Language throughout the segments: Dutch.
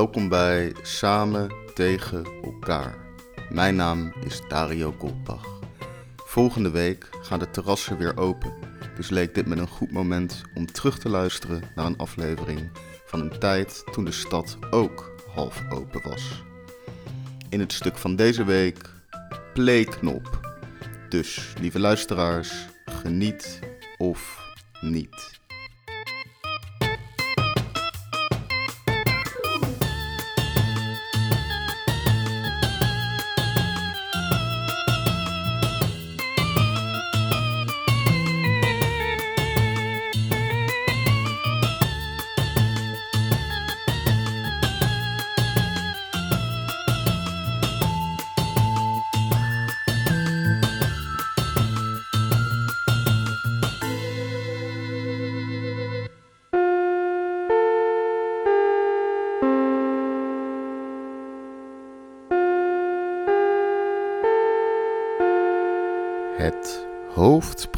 Welkom bij Samen tegen elkaar. Mijn naam is Dario Goldbach. Volgende week gaan de terrassen weer open, dus leek dit me een goed moment om terug te luisteren naar een aflevering van een tijd toen de stad ook half open was. In het stuk van deze week Playknop. Dus, lieve luisteraars, geniet of niet.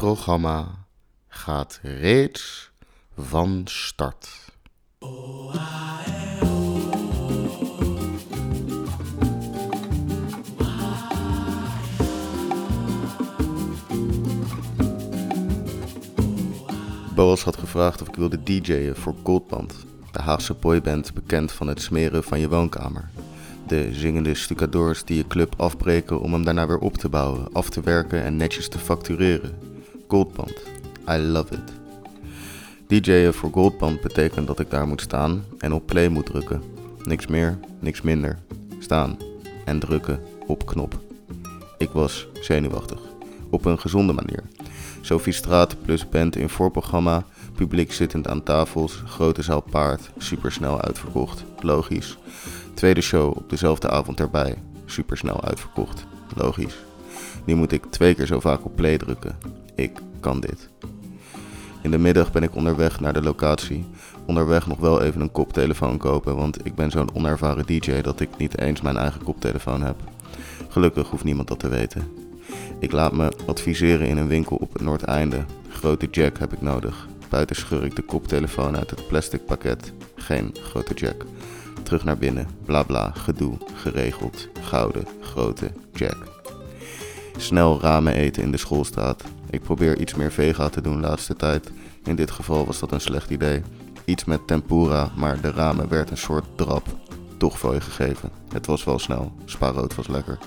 Hoofdprogramma gaat reeds van start. Boas had gevraagd of ik wilde DJ'en voor Goldband, de Haagse boyband bekend van het smeren van je woonkamer. De zingende stucadoors die je club afbreken om hem daarna weer op te bouwen, af te werken en netjes te factureren. Goldband. I love it. DJ'en voor Goldband betekent dat ik daar moet staan en op play moet drukken. Niks meer, niks minder. Staan en drukken op knop. Ik was zenuwachtig. Op een gezonde manier. Sophie Straat plus band in voorprogramma, publiek zittend aan tafels, grote zaal paard, supersnel uitverkocht. Logisch. Tweede show op dezelfde avond erbij. Supersnel uitverkocht. Logisch. Nu moet ik twee keer zo vaak op play drukken. Ik kan dit. In de middag ben ik onderweg naar de locatie. Onderweg nog wel even een koptelefoon kopen, want ik ben zo'n onervaren DJ dat ik niet eens mijn eigen koptelefoon heb. Gelukkig hoeft niemand dat te weten. Ik laat me adviseren in een winkel op het Noordeinde. Grote jack heb ik nodig. Buiten scheur ik de koptelefoon uit het plastic pakket. Geen grote jack. Terug naar binnen. Bla bla. Gedoe. Geregeld. Gouden. Grote jack. Snel ramen eten in de schoolstraat. Ik probeer iets meer vega te doen laatste tijd. In dit geval was dat een slecht idee. Iets met tempura, maar de ramen werd een soort drap. Toch voor je gegeven. Het was wel snel. Spaarrood was lekker.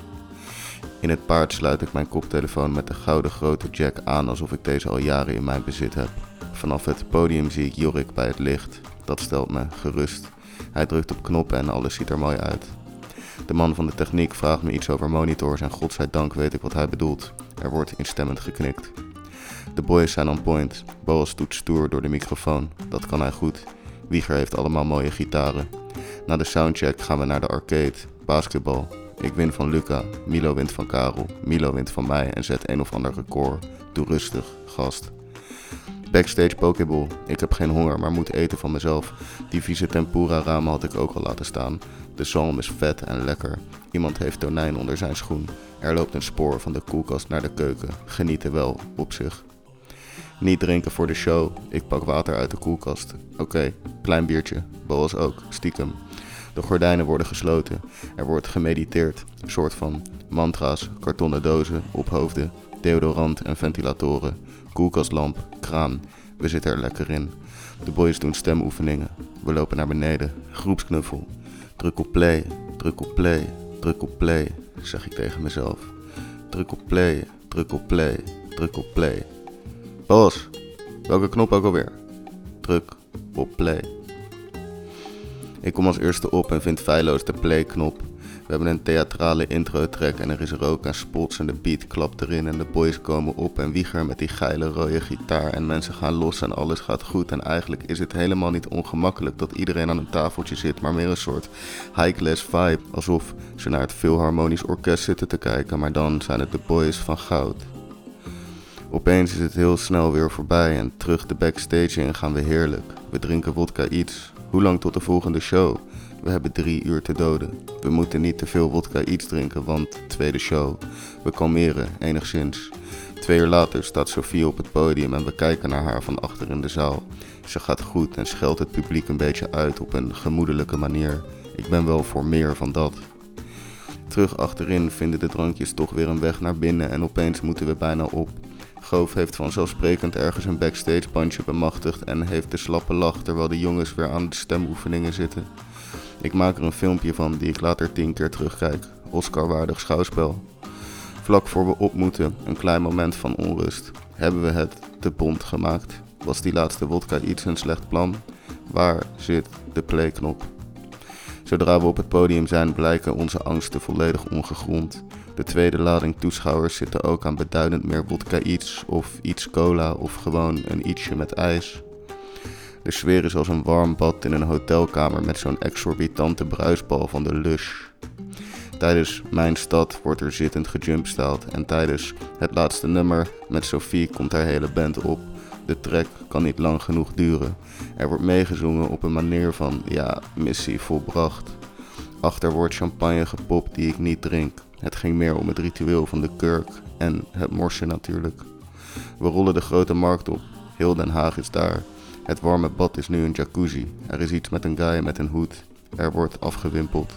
In het paard sluit ik mijn koptelefoon met de gouden grote jack aan alsof ik deze al jaren in mijn bezit heb. Vanaf het podium zie ik Jorik bij het licht. Dat stelt me gerust. Hij drukt op knoppen en alles ziet er mooi uit. De man van de techniek vraagt me iets over monitors en godzijdank weet ik wat hij bedoelt. Er wordt instemmend geknikt. De boys zijn on point. Boas doet stoer door de microfoon. Dat kan hij goed. Wieger heeft allemaal mooie gitaren. Na de soundcheck gaan we naar de arcade. Basketbal. Ik win van Luca. Milo wint van Karel. Milo wint van mij en zet een of ander record. Doe rustig, gast. Backstage Pokeball. Ik heb geen honger, maar moet eten van mezelf. Die vieze tempura ramen had ik ook al laten staan. De zalm is vet en lekker. Iemand heeft tonijn onder zijn schoen. Er loopt een spoor van de koelkast naar de keuken. Genieten wel, op zich. Niet drinken voor de show. Ik pak water uit de koelkast. Oké, klein biertje. Boas ook, stiekem. De gordijnen worden gesloten. Er wordt gemediteerd. Een soort van mantra's, kartonnen dozen, ophoofden, deodorant en ventilatoren. Koelkastlamp, kraan. We zitten er lekker in. De boys doen stemoefeningen. We lopen naar beneden. Groepsknuffel. Druk op play, druk op play, druk op play, zeg ik tegen mezelf. Druk op play, druk op play, druk op play. Bos, welke knop ook alweer? Druk op play. Ik kom als eerste op en vind feilloos de play-knop. We hebben een theatrale intro-track en er is rook en spots en de beat klapt erin en de boys komen op en Wieger met die geile rode gitaar en mensen gaan los en alles gaat goed. En eigenlijk is het helemaal niet ongemakkelijk dat iedereen aan een tafeltje zit, maar meer een soort high-class vibe. Alsof ze naar het Philharmonisch Orkest zitten te kijken, maar dan zijn het de boys van goud. Opeens is het heel snel weer voorbij en terug de backstage in gaan we heerlijk. We drinken wodka iets. Hoe lang tot de volgende show? We hebben drie uur te doden. We moeten niet te veel wodka iets drinken, want tweede show. We kalmeren, enigszins. Twee uur later staat Sophie op het podium en we kijken naar haar van achter in de zaal. Ze gaat goed en scheldt het publiek een beetje uit op een gemoedelijke manier. ik ben wel voor meer van dat. Terug achterin vinden de drankjes toch weer een weg naar binnen en opeens moeten we bijna op. Goof heeft vanzelfsprekend ergens een backstage bandje bemachtigd en heeft de slappe lach terwijl de jongens weer aan de stemoefeningen zitten. Ik maak er een filmpje van die ik later tien keer terugkijk. Oscar-waardig schouwspel. Vlak voor we op moeten, een klein moment van onrust. Hebben we het te bond gemaakt? Was die laatste wodka iets een slecht plan? Waar zit de playknop? Zodra we op het podium zijn, blijken onze angsten volledig ongegrond. De tweede lading toeschouwers zitten ook aan beduidend meer wodka iets of iets cola of gewoon een ietsje met ijs. De sfeer is als een warm bad in een hotelkamer met zo'n exorbitante bruisbal van de Lush. Tijdens Mijn Stad wordt er zittend gejumpstyled en tijdens het laatste nummer met Sophie komt haar hele band op. De track kan niet lang genoeg duren. Er wordt meegezongen op een manier van, ja, missie volbracht. Achter wordt champagne gepopt die ik niet drink. Het ging meer om het ritueel van de kurk en het morsen natuurlijk. We rollen de grote markt op. Heel Den Haag is daar. Het warme bad is nu een jacuzzi. Er is iets met een guy met een hoed. Er wordt afgewimpeld.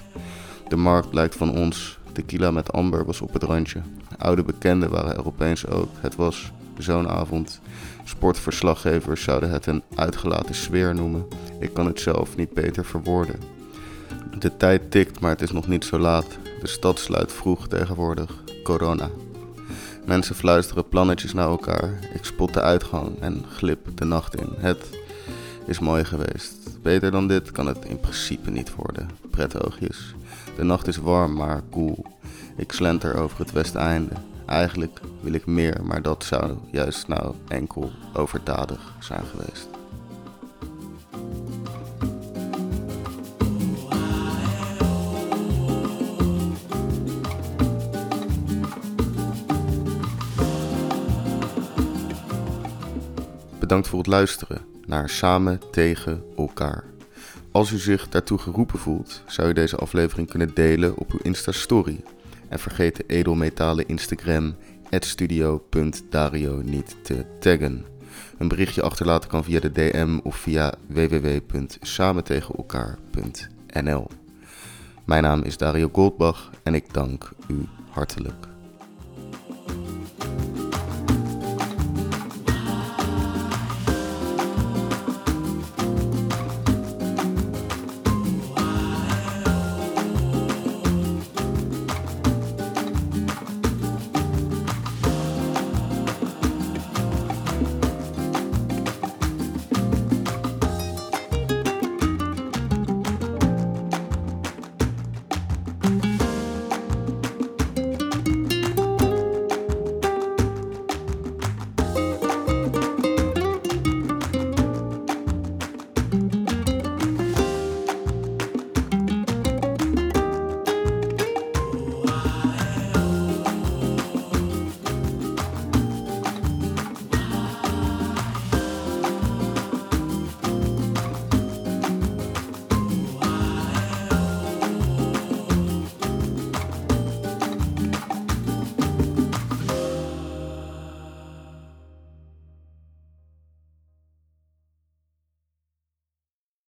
De markt lijkt van ons. Tequila met amber was op het randje. Oude bekenden waren er opeens ook. Het was zo'n avond. Sportverslaggevers zouden het een uitgelaten sfeer noemen. Ik kan het zelf niet beter verwoorden. De tijd tikt, maar het is nog niet zo laat. De stad sluit vroeg tegenwoordig. Corona. Mensen fluisteren plannetjes naar elkaar. Ik spot de uitgang en glip de nacht in. Het is mooi geweest. Beter dan dit kan het in principe niet worden. Prettoogjes. De nacht is warm, maar koel. Ik slenter over het westeinde. Eigenlijk wil ik meer, maar dat zou juist nou enkel overdadig zijn geweest. Bedankt voor het luisteren naar Samen tegen elkaar. Als u zich daartoe geroepen voelt, zou u deze aflevering kunnen delen op uw Insta-story. En vergeet de edelmetalen Instagram studio.dario niet te taggen. Een berichtje achterlaten kan via de DM of via www.samentegenelkaar.nl. Mijn naam is Dario Goldbach en ik dank u hartelijk.